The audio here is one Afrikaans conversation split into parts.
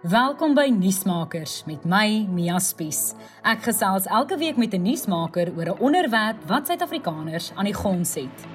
Welkom by Nuusmakers met my Mia Spies. Ek gesels elke week met 'n nuusmaker oor 'n onderwerp wat Suid-Afrikaners aan die gons het.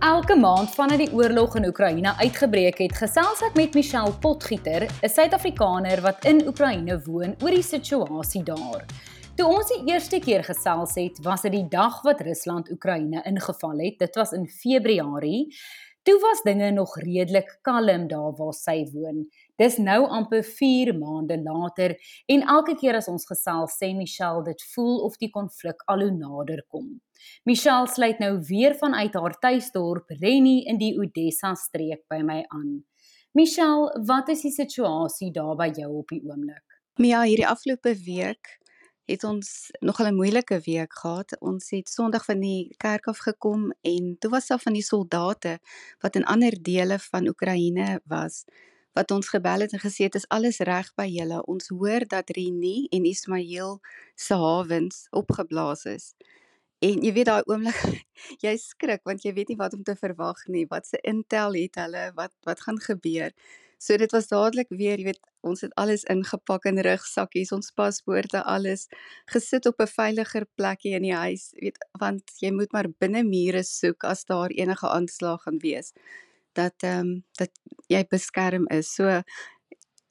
Elke maand vanaf die oorlog in Oekraïne uitgebreek het, gesels ek met Michelle Potgieter, 'n Suid-Afrikaner wat in Oekraïne woon, oor die situasie daar. Toe ons die eerste keer gesels het, was dit die dag wat Rusland Oekraïne ingeval het. Dit was in Februarie. Toe was dinge nog redelik kalm daar waar sy woon. Dis nou amper 4 maande later en elke keer as ons gesels sê Michelle dit voel of die konflik al hoe nader kom. Michelle sluit nou weer vanuit haar tuisdorp Rennie in die Odessa streek by my aan. Michelle, wat is die situasie daar by jou op die oomblik? Mia, hierdie afgelope week het ons nogal 'n moeilike week gehad. Ons het Sondag van die kerk af gekom en toe was daar van die soldate wat in ander dele van Oekraïne was wat ons gebel het en gesê het is alles reg by julle. Ons hoor dat Reni en Ismail se hawens opgeblaas is. En jy weet daai oomblik jy skrik want jy weet nie wat om te verwag nie. Wat se intel het hulle? Wat wat gaan gebeur? So dit was dadelik weer, jy weet, ons het alles ingepak in rugsakkies, ons paspoorte, alles gesit op 'n veiliger plekie in die huis, weet, want jy moet maar binne mure soek as daar enige aanslag gaan wees dat ehm um, dat jy beskerm is. So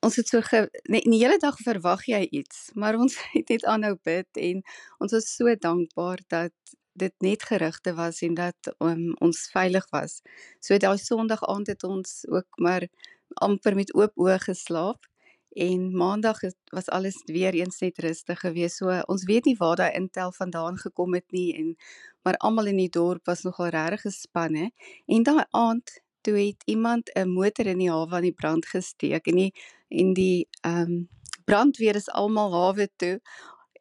ons het so ge, nee, die hele dag verwag jy iets, maar ons het net aanhou bid en ons was so dankbaar dat dit net gerugte was en dat um, ons veilig was. So daai Sondag aand het ons ook maar amper met oop oë geslaap en maandag het, was alles weer eens net rustig geweest. So ons weet nie waar daai intel vandaan gekom het nie en maar almal in die dorp was nogal regtig gespanne. En daai aand toe het iemand 'n motor in die hawe aan die brand gesteek en die en die ehm um, brandweer is almal hawe toe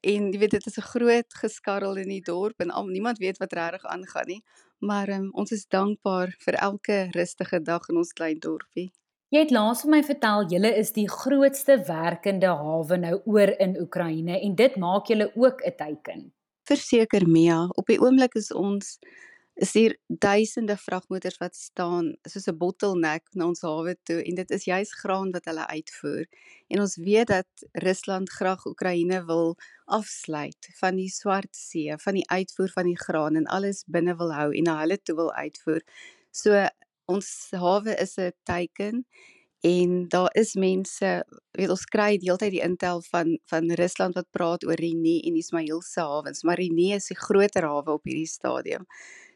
en jy weet dit is 'n groot geskarrel in die dorp en al niemand weet wat regtig aangaan nie. Maar um, ons is dankbaar vir elke rustige dag in ons klein dorpie Jy het laas vir my vertel julle is die grootste werkende hawe nou oor in Oekraïne en dit maak julle ook 'n teiken. Verseker Mia, op die oomblik is ons is hier duisende vragmotors wat staan soos 'n bottleneck na ons hawe toe en dit is juis graan wat hulle uitvoer. En ons weet dat Rusland graag Oekraïne wil afsluit van die Swart See, van die uitvoer van die graan en alles binne wil hou en na hulle toe wil uitvoer. So ons hawe is 'n teiken en daar is mense weet ons kry deeltyd die intel van van Rusland wat praat oor Reni en Ismail se hawens maar Reni is die groter hawe op hierdie stadium.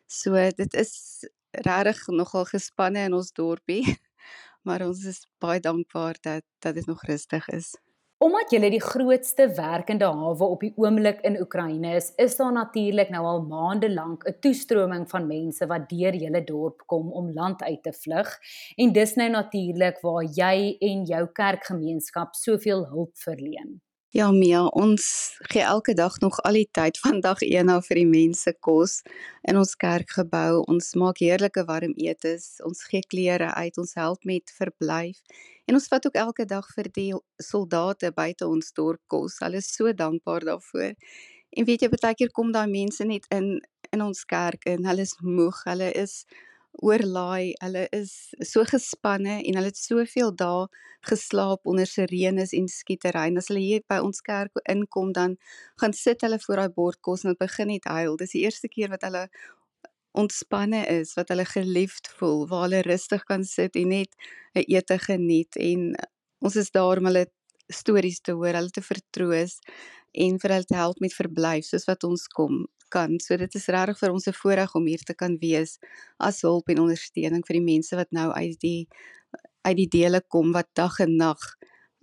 So dit is regtig nogal gespanne in ons dorpie maar ons is baie dankbaar dat dat dit nog rustig is. Omdat julle die grootste werkende hawe op die oomblik in Oekraïne is, is daar natuurlik nou al maande lank 'n toestroming van mense wat deur julle dorp kom om land uit te vlug. En dis nou natuurlik waar jy en jou kerkgemeenskap soveel hulp verleen. Ja Mia, ons gee elke dag nog al die tyd van dag 1 af vir die mense kos in ons kerkgebou. Ons maak heerlike warm etes, ons gee klere uit, ons help met verblyf en ons vat ook elke dag vir die soldate buite ons dorp kos. Hulle is so dankbaar daarvoor. En weet jy, baie keer kom daai mense net in in ons kerk en hulle is moeg, hulle is oorlaai. Hulle is so gespanne en hulle het soveel dae geslaap onder sirenes en skietery. En as hulle hier by ons kerk inkom, dan gaan sit hulle voor daai bord kos en begin net huil. Dis die eerste keer wat hulle ontspanne is, wat hulle geliefd voel, waar hulle rustig kan sit en net 'n ete geniet en ons is daar om hulle stories te hoor, hulle te vertroos en vir hulle te help met verblyf soos wat ons kom kan. So dit is regtig vir ons 'n voorreg om hier te kan wees as hulp en ondersteuning vir die mense wat nou uit die uit die dele kom wat dag en nag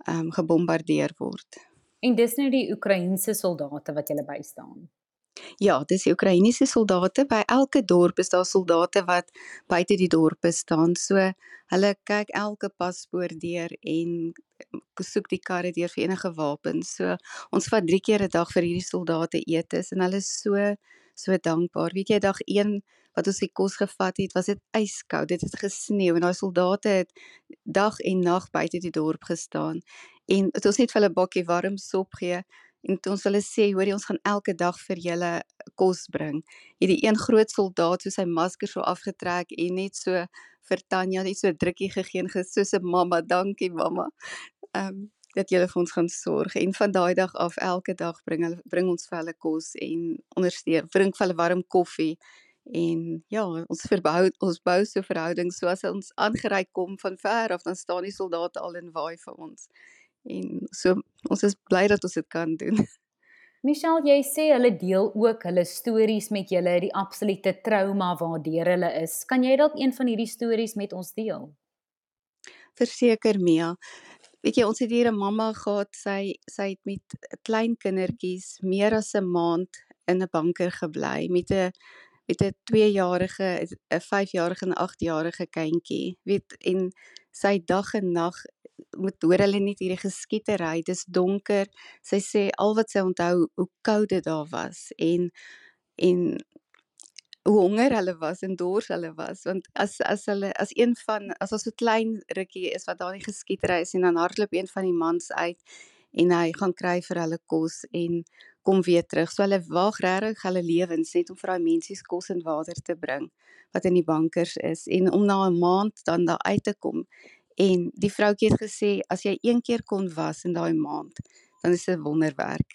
ehm um, gebombardeer word. En dis nou die Oekraïense soldate wat julle bystaan. Ja, dis die Oekraïense soldate. By elke dorp is daar soldate wat buite die dorpe staan. So hulle kyk elke paspoort deur en soek die karre deur vir enige wapens. So ons vat 3 keer 'n dag vir hierdie soldate etes en hulle is so so dankbaar. Weet jy, dag 1 wat ons die kos gevat het, was dit yskoud. Dit het gesneeu en daai soldate het dag en nag buite die dorp gestaan. En het ons net vir hulle bakkie warm sop gee En toe ons hulle sê, hoorie, ons gaan elke dag vir julle kos bring. Hierdie een groot soldaat so sy masker so afgetrek en net so vir Tanya net so 'n drukkie gegee en gesê so 'n mamma, dankie mamma. Um, dat julle vir ons gaan sorg en van daai dag af elke dag bring hulle bring ons vir hulle kos en ondersteun, bring vir hulle warm koffie en ja, ons verbou ons bou so verhoudings so as ons aangery kom van ver af dan staan die soldate al en waai vir ons. En so ons is bly dat ons dit kan doen. Michelle, jy sê hulle deel ook hulle stories met julle, die absolute trauma waardeur hulle is. Kan jy dalk een van hierdie stories met ons deel? Verseker Mia. Weet jy, ons het hier 'n mamma gehad, sy sy het met klein kindertjies meer as 'n maand in 'n banker gebly met 'n met 'n 2-jarige, 'n 5-jarige en 'n 8-jarige kindjie. Weet en sy dag en nag moet hoor hulle net hierdie geskietery. Dis donker. Sy sê al wat sy onthou hoe koud dit daar was en en hoe honger hulle was en dors hulle was want as as hulle as een van as ons so klein rukkie is wat daar nie geskietery is en dan hardloop een van die mans uit en hy gaan kry vir hulle kos en kom weer terug. So hulle waag regtig hulle lewens net om vir daai mensies kos en water te bring wat in die bankers is en om na 'n maand dan daar uit te kom. En die vroutjie het gesê as jy een keer kon was in daai maand, dan is dit 'n wonderwerk.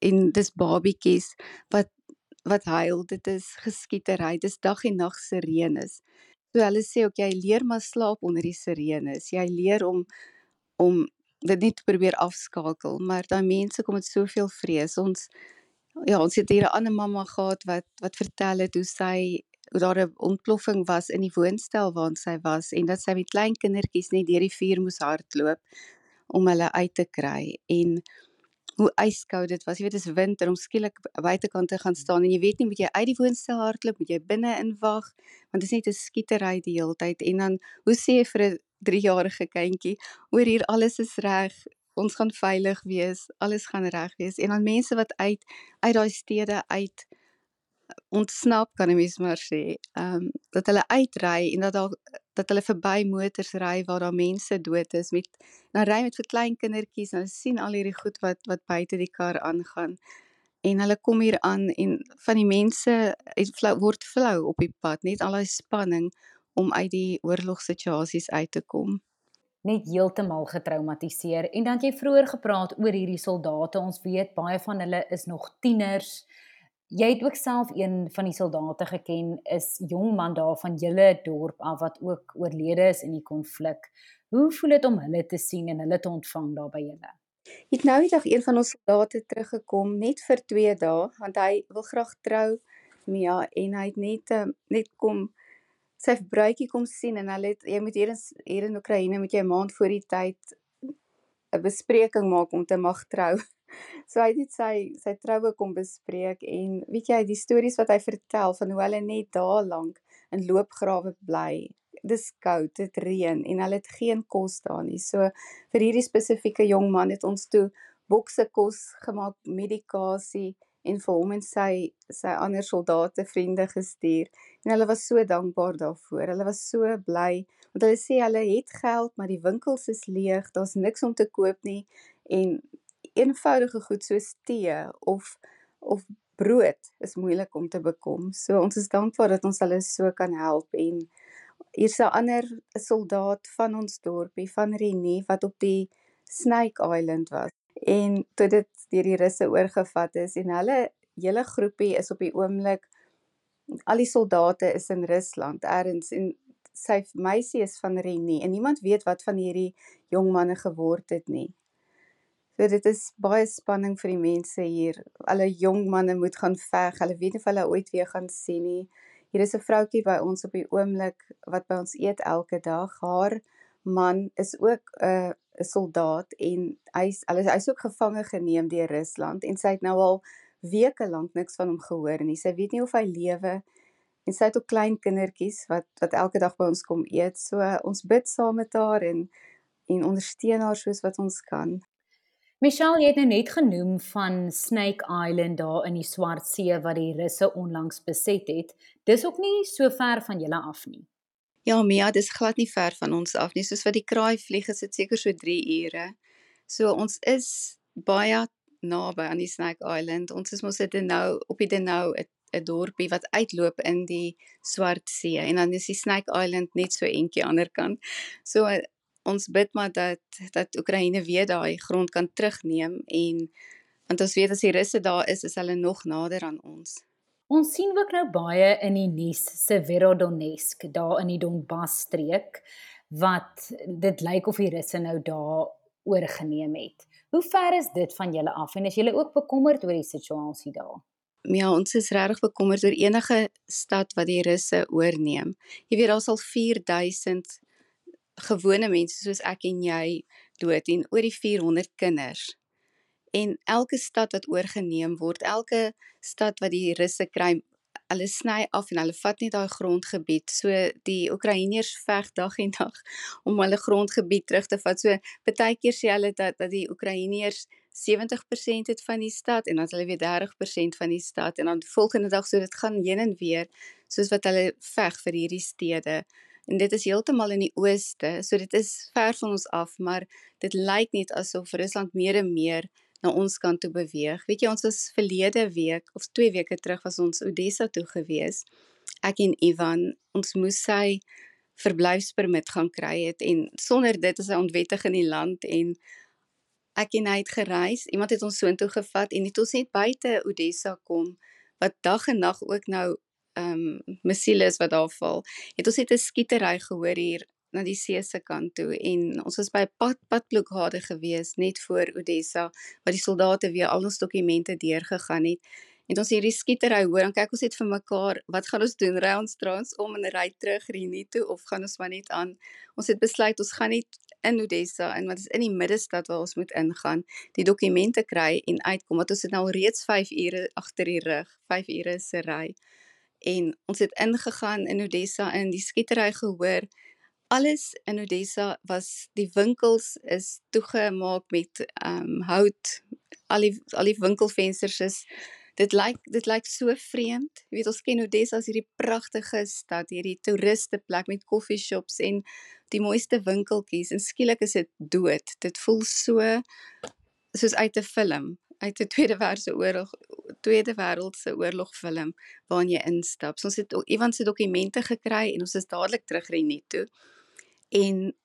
En dis babietjies wat wat huil, dit is geskietery, dis dag en nag sirenes. So hulle sê ook jy leer maar slaap onder die sirenes. Jy leer om om dit net te probeer afskakel, maar daai mense kom met soveel vrees. Ons ja, ons het hier 'n ander mamma gehad wat wat vertel het hoe sy hoe daar 'n ontploffing was in die woonstel waar sy was en dat sy met klein kindertjies net deur die vuur moes hardloop om hulle uit te kry en hoe yskoud dit was. Jy weet dis winter om skielik buitekant te gaan staan en jy weet nie moet jy uit die woonstel hardloop, moet jy binne inwag want dit is net 'n skietery die hele tyd en dan hoe sê jy vir 'n 3-jarige kindjie oor hier alles is reg. Ons gaan veilig wees, alles gaan reg wees. En dan mense wat uit uit daai stede uit ontsnap kan ek mens maar sê. Ehm um, dat hulle uitry en dat daar dat hulle verby motors ry waar daar mense dood is met dan ry met vir klein kindertjies en hulle sien al hierdie goed wat wat buite die kar aangaan. En hulle kom hier aan en van die mense het flou, word flou op die pad, net al daai spanning om uit die oorlogssituasies uit te kom net heeltemal getraumatiseer en dan jy vroeër gepraat oor hierdie soldate ons weet baie van hulle is nog tieners Jy het ook self een van die soldate geken, is jong man daar van julle dorp af wat ook oorlede is in die konflik. Hoe voel dit om hulle te sien en hulle te ontvang daar by julle? Ek het nou eendag een van ons soldate teruggekom net vir 2 dae want hy wil graag trou Mia en hy het net um, net kom sy bruidjie kom sien en hulle het jy moet hier in hier in Oekraïne moet jy 'n maand voor die tyd 'n bespreking maak om te mag trou. So hy het sy sy troue kom bespreek en weet jy die stories wat hy vertel van hoe hulle net daar lank in loopgrawe bly. Dis koud, dit reën en hulle het geen kos daar nie. So vir hierdie spesifieke jong man het ons toe bokse kos gemaak, medikasie en vir hom en sy sy ander soldate vriende gestuur. En hulle was so dankbaar daarvoor. Hulle was so bly want hulle sê hulle het geld, maar die winkels is leeg. Daar's niks om te koop nie en eenvoudige goed soos tee of of brood is moeilik om te bekom. So ons is dankbaar dat ons hulle so kan help en hier's 'n ander soldaat van ons dorpie van Renie wat op die Snake Island was. En toe dit deur die Russe oorgevat is en hulle hele groepie is op die oomblik al die soldate is in Rusland ergens en sy meisie is van Renie en niemand weet wat van hierdie jong manne geword het nie. So dit is baie spanning vir die mense hier. Alle jong manne moet gaan veg. Hulle weet nie of hulle ooit weer gaan sien nie. Hier is 'n vroutjie by ons op die oomblik wat by ons eet elke dag. Haar man is ook 'n uh, 'n soldaat en hy's hulle hy's ook gevange geneem deur Rusland en sy het nou al weke lank niks van hom gehoor nie. Sy weet nie of hy lewe en sy het ook klein kindertjies wat wat elke dag by ons kom eet. So uh, ons bid saam met haar en en ondersteun haar soos wat ons kan. Michelle, jy het nou net genoem van Snake Island daar in die Swart See wat die Russe onlangs beset het. Dis ook nie so ver van julle af nie. Ja, Mia, dis glad nie ver van ons af nie. Soos wat die kraai vlieg, is dit seker so 3 ure. So ons is baie naby aan die Snake Island. Ons is mos dit nou op die nou 'n dorpie wat uitloop in die Swart See en dan is die Snake Island net so entjie ander kant. So ons bid maar dat dat Oekraïne weer daai grond kan terugneem en want ons weet as die Russe daar is, is hulle nog nader aan ons. Ons sien ook nou baie in die nuus Severodonetsk daar in die Donbas streek wat dit lyk of die Russe nou daar oorgeneem het. Hoe ver is dit van julle af en is julle ook bekommerd oor die situasie daar? Ja, ons is regtig bekommerd oor enige stad wat die Russe oorneem. Jy weet daar's al 4000 gewone mense soos ek en jy dood en oor die 400 kinders. En elke stad wat oorgeneem word, elke stad wat die Russe kry, hulle sny af en hulle vat net daai grondgebied. So die Oekraïners veg dag en nag om hulle grondgebied terug te vat. So baie keer sê hulle dat dat die Oekraïners 70% het van die stad en dan hulle weer 30% van die stad en dan volgende dag so dit gaan heen en weer soos wat hulle veg vir hierdie stede. En dit is heeltemal in die ooste, so dit is ver van ons af, maar dit lyk net asof Rusland meer en meer na ons kant toe beweeg. Weet jy, ons was verlede week of 2 weke terug was ons Odessa toe gewees. Ek en Ivan, ons moes sy verblyfspermit gaan kry het en sonder dit is hy onwettig in die land en ek en hy het gereis. Iemand het ons soontoe gevat en het ons net buite Odessa kom wat dag en nag ook nou ehm um, missiles wat daar val. Het ons net 'n skietery gehoor hier na die see se kant toe en ons was by pad padblokkade gewees net voor Odessa waar die soldate weer al ons dokumente deurgegaan het. En ons hierdie skietery hoor, dan kyk ons net vir mekaar, wat gaan ons doen? Ry ons trans om en ry terug Renie toe of gaan ons maar net aan? Ons het besluit ons gaan net in Odessa en wat is in die middestad waar ons moet ingaan, die dokumente kry en uitkom want ons het nou al reeds 5 ure agter die rug, 5 ure se ry. En ons het ingegaan in Odessa en die skietery gehoor alles in Odessa was die winkels is toegemaak met ehm um, hout. Al die al die winkelvensters is dit lyk dit lyk so vreemd. Jy weet ons ken Odessa as hierdie pragtige stad, hierdie toeriste plek met koffieshops en die mooiste winkeltjies en skielik is dit dood. Dit voel so soos uit 'n film, uit 'n Tweede Wêreldoorlog Tweede Wêreldse oorlog film waarin jy instap. So ons het Ivan se dokumente gekry en ons is dadelik terug Renet toe. En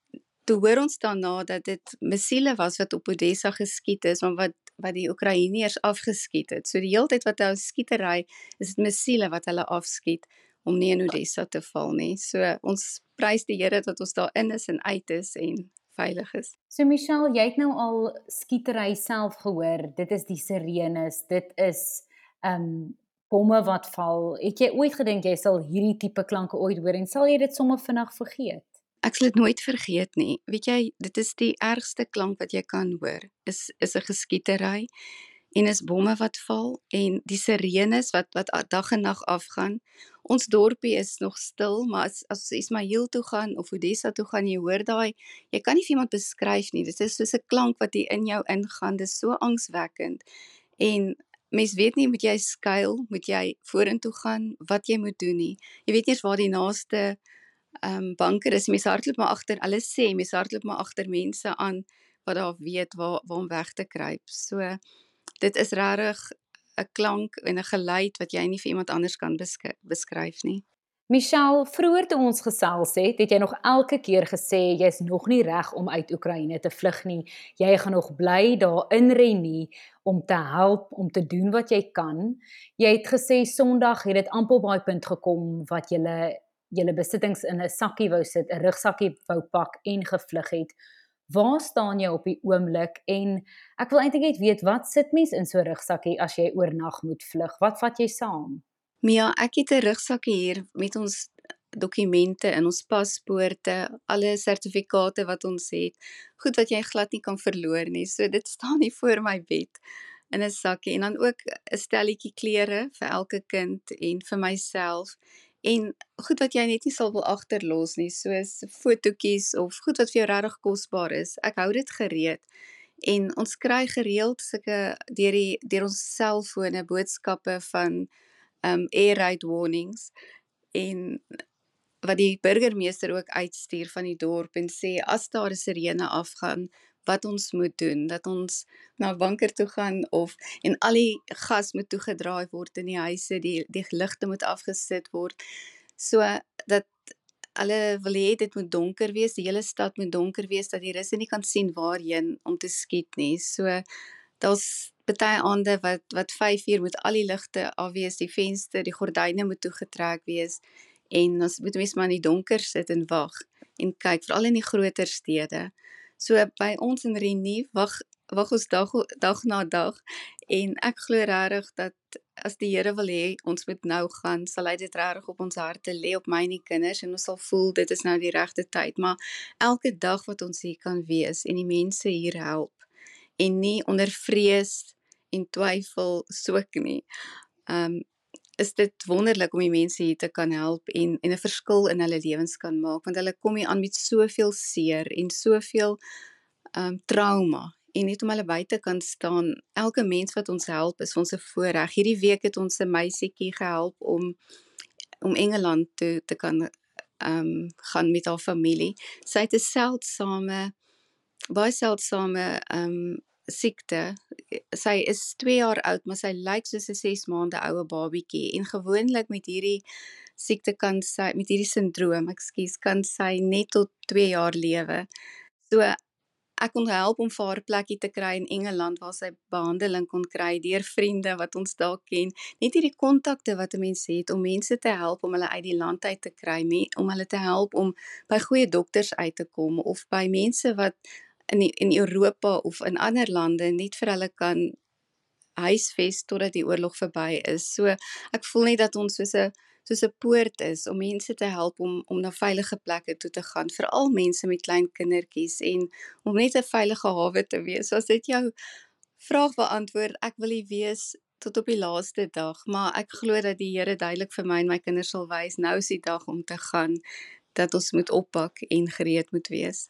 toe hoor ons daarna dat dit missiele was wat op Odessa geskiet is, maar wat wat die Oekraïners afgeskiet het. So die hele tyd wat hulle skietery, is dit missiele wat hulle afskiet om nie in Odessa te val nie. So ons prys die Here dat ons daar in is en uit is en veilig is. So Michelle, jy het nou al skietery self gehoor. Dit is die sirenes. Dit is ehm um, bomme wat val. Het jy ooit gedink jy sal hierdie tipe klanke ooit hoor en sal jy dit sommer vinnig vergeet? Ek sal dit nooit vergeet nie. Weet jy, dit is die ergste klank wat jy kan hoor. Is is 'n geskietery en is bomme wat val en die sirenes wat wat dag en nag afgaan. Ons dorpie is nog stil, maar as as Ismail toe gaan of Odessa toe gaan, jy hoor daai, jy kan nie vir iemand beskryf nie. Dit is soos 'n klank wat hier in jou ingaan. Dit is so angswekkend. En mens weet nie moet jy skuil, moet jy vorentoe gaan, wat jy moet doen nie. Jy weet nie eens waar die naaste ehm um, banker is mense hardloop maar agter hulle sê mense hardloop maar agter mense aan wat daar weet waar waar om weg te kruip. So dit is regtig 'n klank en 'n geluid wat jy nie vir iemand anders kan besk beskryf nie. Michelle, vroeër toe ons gesels het, het jy nog elke keer gesê jy's nog nie reg om uit Oekraïne te vlug nie. Jy gaan nog bly daar in Renie om te help, om te doen wat jy kan. Jy het gesê Sondag het dit amper daai punt gekom wat jy julle besittings in 'n sakkie wou sit, 'n rugsakkie wou pak en gevlug het. Waar staan jy op die oomblik en ek wil eintlik net weet wat sit mens in so 'n rugsakkie as jy oornag moet vlug? Wat vat jy saam? Mia, ek het 'n rugsakkie hier met ons dokumente en ons paspoorte, alle sertifikate wat ons het. Goed wat jy glad nie kan verloor nie. So dit staan hier voor my bed in 'n sakkie en dan ook 'n stelletjie klere vir elke kind en vir myself en goed wat jy net nie sal wil agterlos nie soos fotootjies of goed wat vir jou regtig kosbaar is. Ek hou dit gereed. En ons kry gereeld sulke deur die deur ons selfone boodskappe van um air raid warnings en wat die burgemeester ook uitstuur van die dorp en sê as daar 'n sirene afgaan wat ons moet doen, dat ons na banker toe gaan of en al die gas moet toegedraai word in die huise, die die ligte moet afgesit word. So dat hulle wil hê dit moet donker wees, die hele stad moet donker wees dat die russe nie kan sien waarheen om te skiet nie. So daar's baie aande wat wat 5 uur moet al die ligte af wees, die venster, die gordyne moet toegetrek wees en ons moet mens maar in die donker sit en wag en kyk veral in die groter stede. So by ons in Renie wag wag ons dag dag na dag en ek glo regtig dat as die Here wil hê ons moet nou gaan, sal hy dit regtig op ons harte lê op my en die kinders en ons sal voel dit is nou die regte tyd, maar elke dag wat ons hier kan wees en die mense hier help en nie onder vrees en twyfel soek nie. Um is dit wonderlik om die mense hier te kan help en en 'n verskil in hulle lewens kan maak want hulle kom hier aan met soveel seer en soveel um trauma en net om hulle by te kan staan. Elke mens wat ons help is ons 'n voorreg. Hierdie week het ons 'n meisietjie gehelp om om Engeland toe te kan ehm um, gaan met haar familie. Sy het 'n seldsame baie seldsame ehm um, siekte. Sy is 2 jaar oud, maar sy lyk soos 'n 6 maande oue babietjie en gewoonlik met hierdie siekte kan sy met hierdie sindroom, ekskuus, kan sy net tot 2 jaar lewe. So ek kon help om vir haar 'n plekkie te kry in Engeland waar sy behandeling kon kry deur vriende wat ons daar ken. Net hierdie kontakte wat 'n mens het om mense te help om hulle uit die land uit te kry, om hulle te help om by goeie dokters uit te kom of by mense wat in die, in Europa of in ander lande net vir hulle kan huisves totdat die oorlog verby is. So ek voel net dat ons soos 'n soos 'n poort is om mense te help om om na veilige plekke toe te gaan, veral mense met klein kindertjies en om net 'n veilige hawe te wees. So as dit jou vraag beantwoord, ek wil hier wees tot op die laaste dag, maar ek glo dat die Here duidelik vir my en my kinders sal wys nou is die dag om te gaan dat ons moet oppak en gereed moet wees.